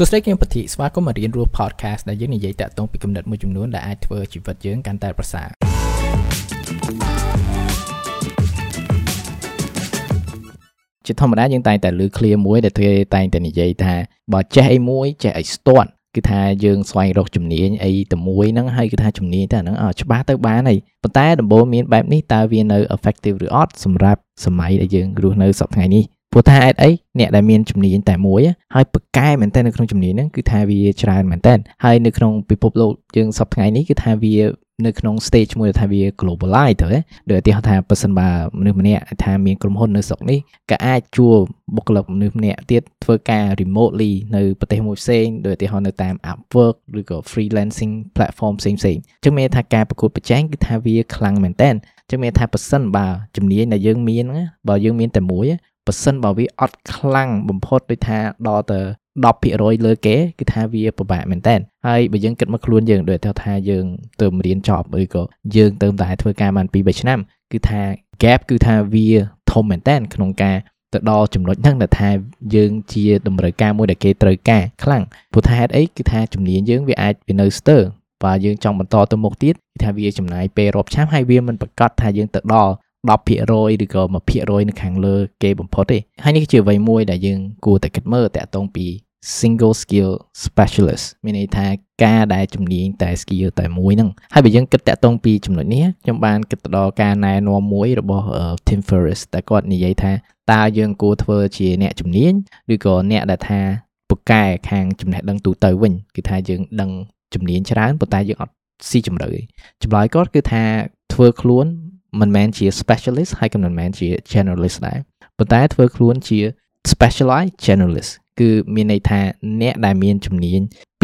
សួស្តីគឹមពធីស្វាគមន៍មករៀនរស់ podcast ដែលយើងនិយាយតាក់ទងពីគំនិតមួយចំនួនដែលអាចធ្វើជីវិតយើងកាន់តែប្រសើរជាធម្មតាយើងតែងតែលើ clear មួយដែលគេតែងតែនិយាយថាបើចេះអីមួយចេះអីស្ទាត់គឺថាយើងស្វែងរកជំនាញអីតែមួយហ្នឹងហើយគឺថាជំនាញតែហ្នឹងអត់ច្បាស់ទៅបានហើយប៉ុន្តែដំបូងមានបែបនេះតើវានៅ effective ឬអត់សម្រាប់សម័យដែលយើងរស់នៅសប្តាហ៍ថ្ងៃនេះ ព្រោះថាអីអ្នកដែលមានជំនាញតែមួយហើយប៉កែមែនតើនៅក្នុងជំនាញហ្នឹងគឺថាវាច្រើនមែនតើហើយនៅក្នុងពិភពលោកយើងសប្តាហ៍ថ្ងៃនេះគឺថាវានៅក្នុង stage មួយថាវា globalize ទៅដូចឧទាហរណ៍ថាប៉ះសិនបើមនុស្សម្នាក់ថាមានក្រុមហ៊ុននៅស្រុកនេះក៏អាចជួបបុគ្គលិកមនុស្សម្នាក់ទៀតធ្វើការ remotely នៅប្រទេសមួយផ្សេងដូចឧទាហរណ៍នៅតាម Upwork ឬក៏ freelancing platform ផ្សេងផ្សេងអញ្ចឹងមានថាការប្រកួតប្រជែងគឺថាវាខ្លាំងមែនតើអញ្ចឹងមានថាប៉ះសិនបើជំនាញដែលយើងមានបើយើងមានតែមួយ ប៉ះសិនបើវាអត់ខ្លាំងបំផុតដូចថាដល់ទៅ10%លើគេគឺថាវាពិបាកមែនតើហើយបើយើងគិតមកខ្លួនយើងដូចថាយើងទៅរៀនចប់ឬក៏យើងទៅតែធ្វើការបាន2 3ឆ្នាំគឺថា gap គឺថាវាធំមែនតើក្នុងការទៅដល់ចំណុចហ្នឹងដែលថាយើងជាតម្រូវការមួយដែលគេត្រូវការខ្លាំងព្រោះថាហេតុអីគឺថាជំនាញយើងវាអាចវានៅស្ទើរបើយើងចង់បន្តទៅមុខទៀតគឺថាវាចំណាយពេលរាប់ឆ្នាំហើយវាមិនប្រកាសថាយើងទៅដល់ 10%ឬក៏1%នៅខាងលើគេបំផុតទេហើយនេះគឺជាអ្វីមួយដែលយើងគួរតែគិតមើលតាក់ទងពី single skill specialist មានន័យថាការដែលជំនាញតែ skill តែមួយហ្នឹងហើយបើយើងគិតតាក់ទងពីចំណុចនេះខ្ញុំបានគិតទៅដល់ការណែនាំមួយរបស់ Tim Ferriss តែគាត់និយាយថាតើយើងគួរធ្វើជាអ្នកជំនាញឬក៏អ្នកដែលថាពូកែខាងចំណេះដឹងទូទៅវិញគឺថាយើងដឹងជំនាញច្រើនប៉ុន្តែយើងអត់ស៊ីជម្រៅចម្លើយគាត់គឺថាធ្វើខ្លួន មិនមែនជា specialist ហើយក៏មិនមែនជា generalist ដែរប៉ុន្តែធ្វើខ្លួនជា specialized generalist គឺមានន័យថាអ្នកដែលមានជំនាញ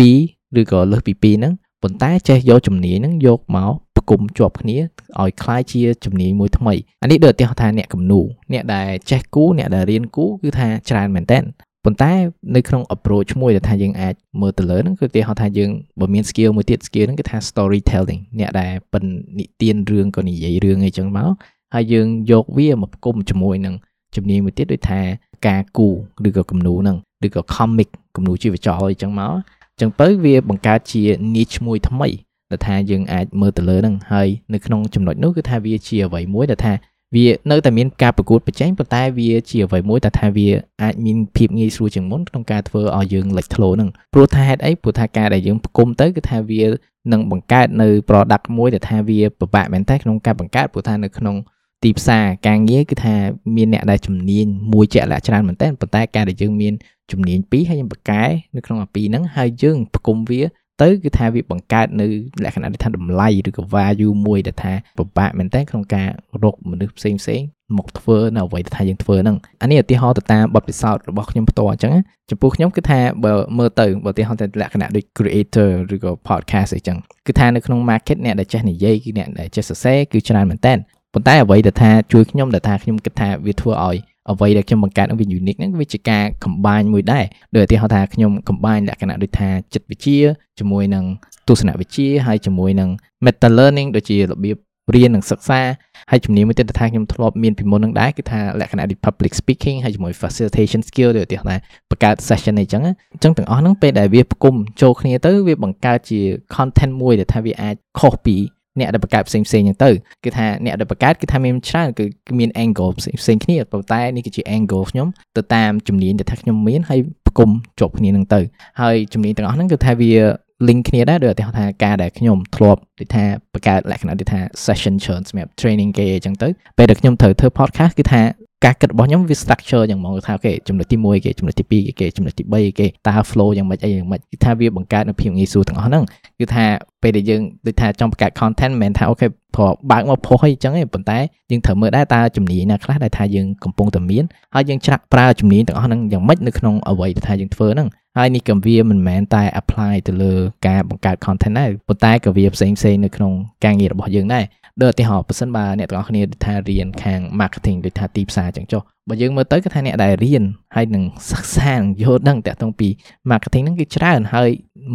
2ឬក៏លើសពី2ហ្នឹងប៉ុន្តែចេះយកជំនាញហ្នឹងយកមកផ្គុំជាប់គ្នាឲ្យคล้ายជាជំនាញមួយថ្មីអានេះដូចឧទាហរណ៍ថាអ្នកគំនូអ្នកដែលចេះគូអ្នកដែលរៀនគូគឺថាច្រើនមែនតើ ប៉ុន្តែនៅក្នុង approach មួយដែលថាយើងអាចមើលទៅលើហ្នឹងគឺឧទាហរណ៍ថាយើងបើមាន skill មួយទៀត skill ហ្នឹងគឺថា storytelling អ្នកដែលប៉ិននិទានរឿងក៏និយាយរឿងអីចឹងមកហើយយើងយកវាមកផ្គុំជាមួយនឹងជំនាញមួយទៀតដូចថាការគូឬក៏គំនូហ្នឹងឬក៏ comic គំនូជីវចលអីចឹងមកចឹងទៅវាបង្កើតជា niche មួយថ្មីដែលថាយើងអាចមើលទៅលើហ្នឹងហើយនៅក្នុងចំណុចនោះគឺថាវាជាអ្វីមួយដែលថា វានៅតែមានការប្រកួតប្រជែងប៉ុន្តែវាជាអ្វីមួយដែលថាវាអាចមានភាពងាយស្រួលជាងមុនក្នុងការធ្វើឲ្យយើងលេចធ្លោហ្នឹងព្រោះថាហេតុអីព្រោះថាការដែលយើងផ្គុំទៅគឺថាវានឹងបង្កើតនៅ product មួយដែលថាវាពិបាកមែនតើក្នុងការបង្កើតព្រោះថានៅក្នុងទីផ្សារការងារគឺថាមានអ្នកដែលជំនាញមួយជាក់លាក់ច្រើនមែនតើប៉ុន្តែការដែលយើងមានជំនាញពីរហើយយើងបកកែនៅក្នុងអាពីរហ្នឹងហើយយើងផ្គុំវា ទៅគឺថាវាបង្កើតនៅលក្ខណៈដែលថាតម្លៃឬក៏ value មួយដែលថាពិបាកមែនតើក្នុងការរកមនុស្សផ្សេងផ្សេងមកធ្វើនៅអ្វីដែលថាយើងធ្វើហ្នឹងអានេះឧទាហរណ៍ទៅតាមបទពិសោធន៍របស់ខ្ញុំផ្ទាល់អញ្ចឹងចំពោះខ្ញុំគឺថាបើមើលទៅបើឧទាហរណ៍ទៅលក្ខណៈដូច creator ឬក៏ podcast អីចឹងគឺថានៅក្នុង market អ្នកដែលចេះនិយាយគឺអ្នកដែលចេះសរសេរគឺច្រើនមែនតើប៉ុន្តែអ្វីដែលថាជួយខ្ញុំដែលថាខ្ញុំគិតថាវាធ្វើឲ្យ អ្វីដែលខ្ញុំបង្កើតនឹងវា unique ហ្នឹងវាជាការ combine មួយដែរដោយឧទាហរណ៍ថាខ្ញុំ combine លក្ខណៈដូចថាចិត្តវិទ្យាជាមួយនឹងទស្សនវិជ្ជាហើយជាមួយនឹង meta learning ដូចជារបៀបរៀននិងសិក្សាហើយជំនាញមួយទៀតថាខ្ញុំធ្លាប់មានពីមុននឹងដែរគឺថាលក្ខណៈដូច public speaking ហើយជាមួយ facilitation skill ដូចឧទាហរណ៍ថាបង្កើត session អីចឹងអញ្ចឹងទាំងអស់ហ្នឹងពេលដែលវាផ្គុំចូលគ្នាទៅវាបង្កើតជា content មួយដែលថាវាអាចខុសពី អ្នកដែលបង្កើតផ្សេងផ្សេងហ្នឹងទៅគឺថាអ្នកដែលបង្កើតគឺថាមានច្រើនគឺមាន angle ផ្សេងផ្សេងគ្នាប៉ុន្តែនេះគឺជា angle ខ្ញុំទៅតាមជំនាញដែលថាខ្ញុំមានហើយផ្គុំជាប់គ្នាហ្នឹងទៅហើយជំនាញទាំងអស់ហ្នឹងគឺថាវា link គ្នាដែរដោយឧទាហរណ៍ថាការដែលខ្ញុំធ្លាប់ដូចថាបង្កើតលក្ខណៈដូចថា session ច្រើនសម្រាប់ training គេអញ្ចឹងទៅពេលដែលខ្ញុំត្រូវធ្វើ podcast គឺថា ការគិតរបស់ខ្ញុំវា structure យ៉ាងហ្មងថាអូខេចំណុចទី1គេចំណុចទី2គេចំណុចទី3គេតើ flow យ៉ាងម៉េចអីយ៉ាងម៉េចគឺថាវាបង្កើតនូវភាពងាយស្រួលទាំងអស់ហ្នឹងគឺថាពេលដែលយើងដូចថាចង់បង្កើត content មិនមែនថាអូខេព្រោះបើកមកផុសអីចឹងទេប៉ុន្តែយើងត្រូវមើលដែរតើជំនាញណាខ្លះដែលថាយើងកំពុងតែមានហើយយើងច្រាក់ប្រើជំនាញទាំងអស់ហ្នឹងយ៉ាងម៉េចនៅក្នុងអ្វីដែលថាយើងធ្វើហ្នឹងហើយនេះក៏វាមិនមែនតែ apply ទៅលើការបង្កើត content ដែរប៉ុន្តែក៏វាផ្សេងផ្សេងនៅក្នុងការងាររបស់យើងដែរ ដូចឧទាហរណ៍បើសិនបើអ្នកទាំងអស់គ្នាថារៀនខាង marketing ដូចថាទីផ្សារចឹងចុះបើយើងមើលទៅគឺថាអ្នកដែលរៀនហើយនឹងសិក្សាយល់ដឹងតាក់ទងពី marketing ហ្នឹងគឺច្រើនហើយ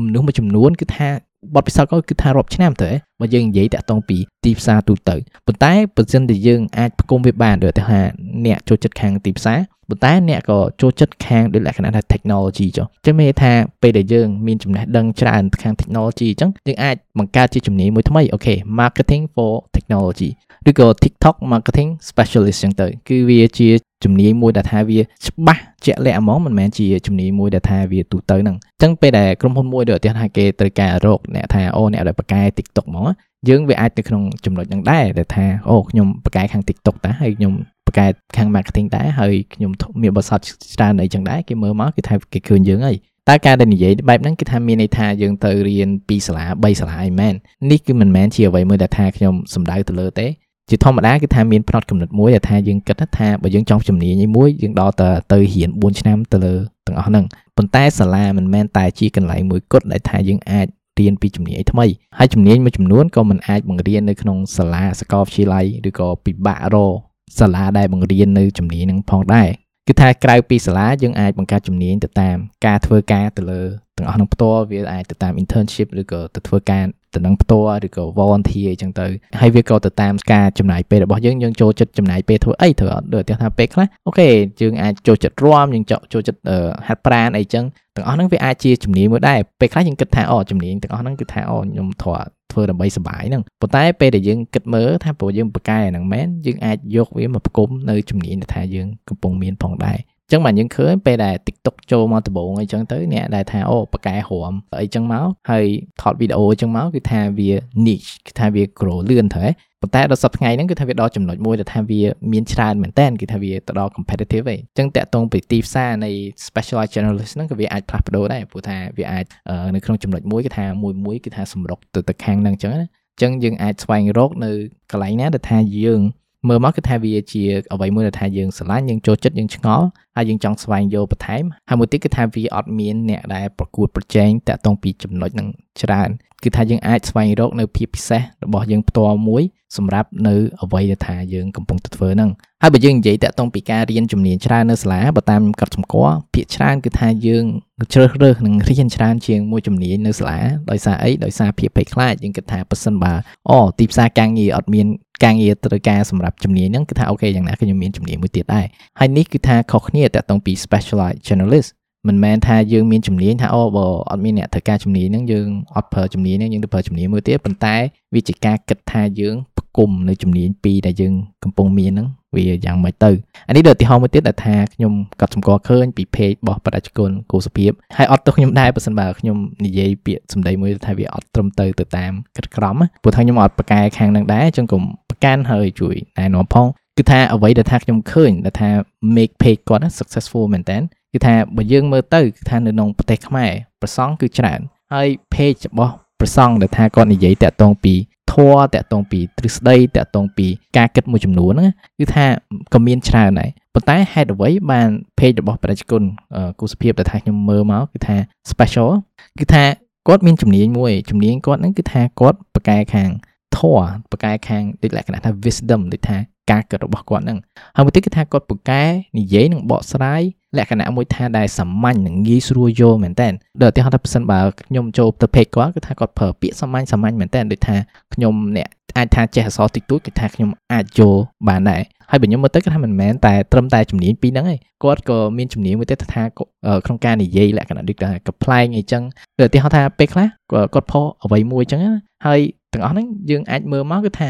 មនុស្សមួយចំនួនគឺថា បទពិសោធន៍គាត់គឺថារាប់ឆ្នាំទៅបើយើងនិយាយតាក់ទងពីទីផ្សារទូទៅប៉ុន្តែបើសិនជាយើងអាចផ្គុំវាបានដូចថាអ្នកចូលចិត្តខាងទីផ្សារប៉ុន្តែអ្នកក៏ចូលចិត្តខាងដូចលក្ខណៈថា technology ចុះអញ្ចឹងមានថាពេលដែលយើងមានចំណេះដឹងច្រើនខាង technology អញ្ចឹងយើងអាចបង្កើតជាជំនាញមួយថ្មីអូខេ marketing for technology ឬក៏ TikTok marketing specialist អញ្ចឹងទៅ គឺវាជា ជំនាញមួយដែលថាវាច្បាស់ជាក់លាក់ហ្មងមិនមែនជាជំនាញមួយដែលថាវាទូទៅហ្នឹងអញ្ចឹងពេលដែលក្រុមហ៊ុនមួយដូចឧទាហរណ៍ថាគេត្រូវការរកអ្នកថាអូអ្នកដែលបកកែ TikTok ហ្មងយើងវាអាចនៅក្នុងចំណុចហ្នឹងដែរដែលថាអូខ្ញុំបកកែខាង TikTok តាហើយខ្ញុំបកកែខាង marketing ដែរហើយខ្ញុំមានបទសតច្រើនអីចឹងដែរគេមើលមកគេថាគេឃើញយើងហើយតែការដែលនិយាយបែបហ្នឹងគឺថាមានន័យថាយើងទៅរៀន2សាលា3សាលាអីមែននេះគឺមិនមែនជាអ្វីមួយដែលថាខ្ញុំសំដៅទៅលើទេ ជាធម្មតាគឺថាមានផ្នត់កំណត់មួយដែលថាយើងគិតថាបើយើងចង់ជំនាញមួយយើងដល់ទៅទៅរៀន4ឆ្នាំទៅលើទាំងអស់ហ្នឹងប៉ុន្តែសាលាមិនមែនតែជាកន្លែងមួយគត់ដែលថាយើងអាចរៀនពីជំនាញថ្មីហើយជំនាញមួយចំនួនក៏មិនអាចបង្រៀននៅក្នុងសាលាសាកលវិទ្យាល័យឬក៏ពិបាករកសាលាដែលបង្រៀននៅជំនាញហ្នឹងផងដែរគឺថាក្រៅពីសាលាយើងអាចបង្កើតជំនាញទៅតាមការធ្វើការទៅលើទាំងអស់នឹងផ្ទាល់វាអាចទៅតាម internship ឬក៏ទៅធ្វើការ ទៅនឹងផ្ទាល់ឬក៏ volunteer អញ្ចឹងទៅហើយវាក៏ទៅតាមការចំណាយពេលរបស់យើងយើងចូលចិត្តចំណាយពេលធ្វើអីធ្វើអត់ដូចថាពេលខ្លះអូខេយើងអាចចូលចិត្តរាំយើងចូលចិត្តហាត់ប្រាណអីចឹងទាំងអស់ហ្នឹងវាអាចជាជំនាញមួយដែរពេលខ្លះយើងគិតថាអូជំនាញទាំងអស់ហ្នឹងគឺថាអូខ្ញុំធ្វើធ្វើដើម្បីសុបាយហ្នឹងប៉ុន្តែពេលដែលយើងគិតមើលថាព្រោះយើងបកកែហ្នឹងមែនយើងអាចយកវាមកប្រគំនៅជំនាញដែលថាយើងកំពុងមានផងដែរ ចឹងបាទយើងឃើញពេលដែល TikTok ចូលមកដំបូងអីចឹងទៅអ្នកដែលថាអូបកកែរំអីចឹងមកហើយថតវីដេអូអញ្ចឹងមកគឺថាវា niche គឺថាវា grow លឿនទៅប៉ុន្តែដល់សប្តាហ៍ថ្ងៃហ្នឹងគឺថាវាដល់ចំណុចមួយដែលថាវាមានច្រើនមែនតើគឺថាវាទៅដល់ competitive ឯងអញ្ចឹងតាក់ទងពីទីផ្សារនៃ specialized journalist ហ្នឹងក៏វាអាចផ្លាស់ប្ដូរដែរព្រោះថាវាអាចនៅក្នុងចំណុចមួយគឺថាមួយមួយគឺថាសម្រុកទៅទៅខាងហ្នឹងអញ្ចឹងណាអញ្ចឹងយើងអាចស្វែងរកនៅកន្លែងណាដែលថាយើង មើលមកគឺថាវាជាអ្វីមួយដែលថាយើងស្រឡាញ់យើងចូលចិត្តយើងឆ្ងល់ហើយយើងចង់ស្វែងយល់បន្ថែមហើយមួយទៀតគឺថាវាអត់មានអ្នកដែលប្រកួតប្រជែងតាក់ទងពីចំណុចហ្នឹងច្រើនគឺថាយើងអាចស្វែងរកនៅភាពពិសេសរបស់យើងផ្ទាល់មួយសម្រាប់នៅអ្វីដែលថាយើងកំពុងតែធ្វើហ្នឹងហើយបើយើងនិយាយតាក់ទងពីការរៀនជំនាញច្រើននៅសាលាបើតាមខ្ញុំកត់សម្គាល់ភាគច្រើនគឺថាយើងជ្រើសរើសនឹងរៀនច្រើនជាងមួយជំនាញនៅសាលាដោយសារអីដោយសារភាពភ័យខ្លាចយើងគិតថាប៉ះសិនបើអូទីផ្សារការងារអត់មាន ការងារត្រូវការសម្រាប់ជំនាញហ្នឹងគឺថាអូខេយ៉ាងណាខ្ញុំមានជំនាញមួយទៀតដែរហើយនេះគឺថាខុសគ្នាតាក់ទងពី specialized journalist មិនមែនថាយើងមានជំនាញថាអូបើអត់មានអ្នកធ្វើការជំនាញហ្នឹងយើងអត់ប្រើជំនាញហ្នឹងយើងទៅប្រើជំនាញមួយទៀតប៉ុន្តែវាជាការគិតថាយើងផ្គុំនៅជំនាញពីរដែលយើងកំពុងមានហ្នឹងវាយ៉ាងម៉េចទៅអានេះដូចឧទាហរណ៍មួយទៀតដែលថាខ្ញុំកត់សម្គាល់ឃើញពី page របស់បដិជគុណគូសុភាពហើយអត់ទោះខ្ញុំដែរបើសិនបើខ្ញុំនិយាយពាក្យសម្ដីមួយថាវាអត់ត្រឹមត្រូវទៅតាមគិតក្រមព្រោះថាខ្ញុំអត់ប្រកែខាងហ្នឹងដែរអញ្ចឹងកុំប្រកាន់ហើយជួយណែនាំផងគឺថាអ្វីដែលថាខ្ញុំឃើញដែលថា make page គាត់ successful មែនតើគឺថាបើយើងមើលទៅគឺថានៅក្នុងប្រទេសខ្មែរប្រសង់គឺច្រើនហើយ page របស់ប្រសង់ដែលថាគាត់និយាយតាក់ទងពី ធម៌តាក់ទងពីទ្រឹស្ដីតាក់ទងពីការគិតមួយចំនួនហ្នឹងគឺថាក៏មានច្រើនដែរប៉ុន្តែហេតុអ្វីបាន page របស់ប្រជាជនគូសភាពដែលថាខ្ញុំមើលមកគឺថា special គឺថាគាត់មានជំនាញមួយជំនាញគាត់ហ្នឹងគឺថាគាត់ប្រកែខាងធម៌ប្រកែខាងដូចលក្ខណៈថា wisdom ដូចថាការគិតរបស់គាត់ហ្នឹងហើយមួយទៀតគឺថាគាត់ពូកែនិយាយនិងបកស្រាយ លក្ខណៈមួយថាដែលសាមញ្ញនិងងាយស្រួលយល់មែនតើដូចឧទាហរណ៍ថាប្រសិនបើខ្ញុំចូលទៅ page គាត់គឺថាគាត់ប្រើពាក្យសាមញ្ញសាមញ្ញមែនតើដូចថាខ្ញុំអ្នកអាចថាចេះអក្សរតិចតួចគឺថាខ្ញុំអាចយល់បានដែរហើយបើខ្ញុំមើលទៅគឺថាមិនមែនតែត្រឹមតែជំនាញពីរហ្នឹងឯងគាត់ក៏មានជំនាញមួយទៀតថាក្នុងការនិយាយលក្ខណៈដូចថាកំ pl ែងអីចឹងដូចឧទាហរណ៍ថាពេលខ្លះគាត់ផុសអ្វីមួយចឹងហើយទាំងអស់ហ្នឹងយើងអាចមើលមកគឺថា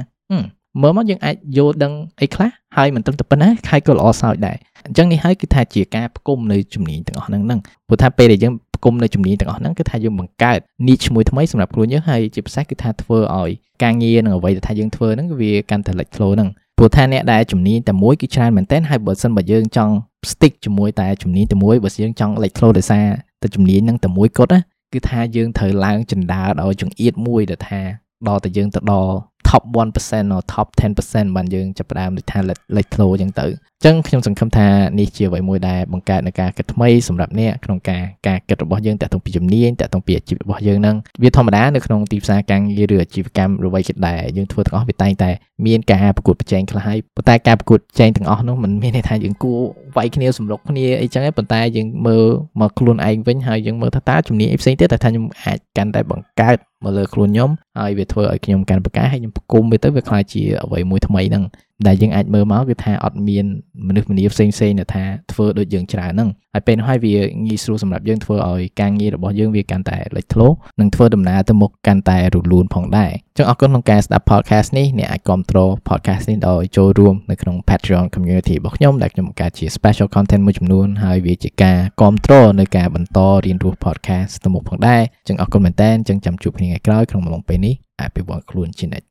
មើលមកយើងអាចយល់ដឹងអីខ្លះហើយមិនត្រឹមតែប៉ុណ្ណាហើយក៏ល្អសោចដែរ អញ្ចឹងនេះហើយគឺថាជាការផ្គុំនៅជំនាញទាំងអស់ហ្នឹងហ្នឹងព្រោះថាពេលដែលយើងផ្គុំនៅជំនាញទាំងអស់ហ្នឹងគឺថាយើងបង្កើត niche មួយថ្មីសម្រាប់ខ្លួនយើងហើយជាពិសេសគឺថាធ្វើឲ្យការងារនិងអ្វីដែលថាយើងធ្វើហ្នឹងវាកាន់តែលេចធ្លោហ្នឹងព្រោះថាអ្នកដែលជំនាញតែមួយគឺច្រើនមែនតើហើយបើសិនបើយើងចង់ stick ជាមួយតែជំនាញតែមួយបើយើងចង់លេចធ្លោដោយសារតែជំនាញហ្នឹងតែមួយគត់ណាគឺថាយើងត្រូវឡើងចណ្ដើរដោយចង្អៀតមួយដែលថាដល់តែយើងទៅដល់ top 1% or top 10%បានយើងចាប់ផ្ដើមដូចថាលេចធ្លោអញ្ចឹងទៅអញ្ចឹងខ្ញុំសង្ឃឹមថានេះជាអ្វីមួយដែលបង្កើតនៅការគិតថ្មីសម្រាប់អ្នកក្នុងការការគិតរបស់យើងតាក់ទងពីជំនាញតាក់ទងពីអាជីពរបស់យើងហ្នឹងវាធម្មតានៅក្នុងទីផ្សារការងារឬអាជីវកម្មឬអ្វីក៏ដែរយើងធ្វើទាំងអស់វាតែងតែមានការប្រកួតប្រជែងខ្លះហើយប៉ុន្តែការប្រកួតប្រជែងទាំងអស់នោះมันមានន័យថាយើងគួរវាយគ្នាសម្រុកគ្នាអីចឹងឯងប៉ុន្តែយើងមើលមកខ្លួនឯងវិញហើយយើងមើលថាតើជំនាញអីផ្សេងទៀតតែថាខ្ញុំអាចកាន់តែបង្កើតមកលើខ្លួនខ្ញុំហើយវាធ្វើឲ្យខ្ញុំកាន់ប្រកាសហើយខ្ញុំប្រគុំវាទៅវាខ្លាចជាអ្វីមួយថ្មីហ្នឹងដែលយើងអាចមើលមកគឺថាអត់មានមនុស្សម្នាផ្សេងផ្សេងដែលថាធ្វើដូចយើងច្រើនហ្នឹងហើយពេលនោះហើយវាងាយស្រួលសម្រាប់យើងធ្វើឲ្យការងាររបស់យើងវាកាន់តែលេចធ្លោនិងធ្វើដំណើរទៅមុខកាន់តែរលូនផងដែរចឹងអរគុណក្នុងការស្ដាប់ podcast នេះអ្នកអាចគ្រប់គ្រង podcast នេះដោយចូលរួមនៅក្នុង Patreon community របស់ខ្ញុំដែលខ្ញុំបង្កើតជា special content មួយចំនួនហើយវាជាការគ្រប់គ្រងនៅការបន្តរៀនរស់ podcast ទៅមុខផងដែរចឹងអរគុណមែនតើចឹងចាំជួបគ្នាថ្ងៃក្រោយក្នុងអំឡុងពេលនេះអភិវឌ្ឍខ្លួនជានិច្ច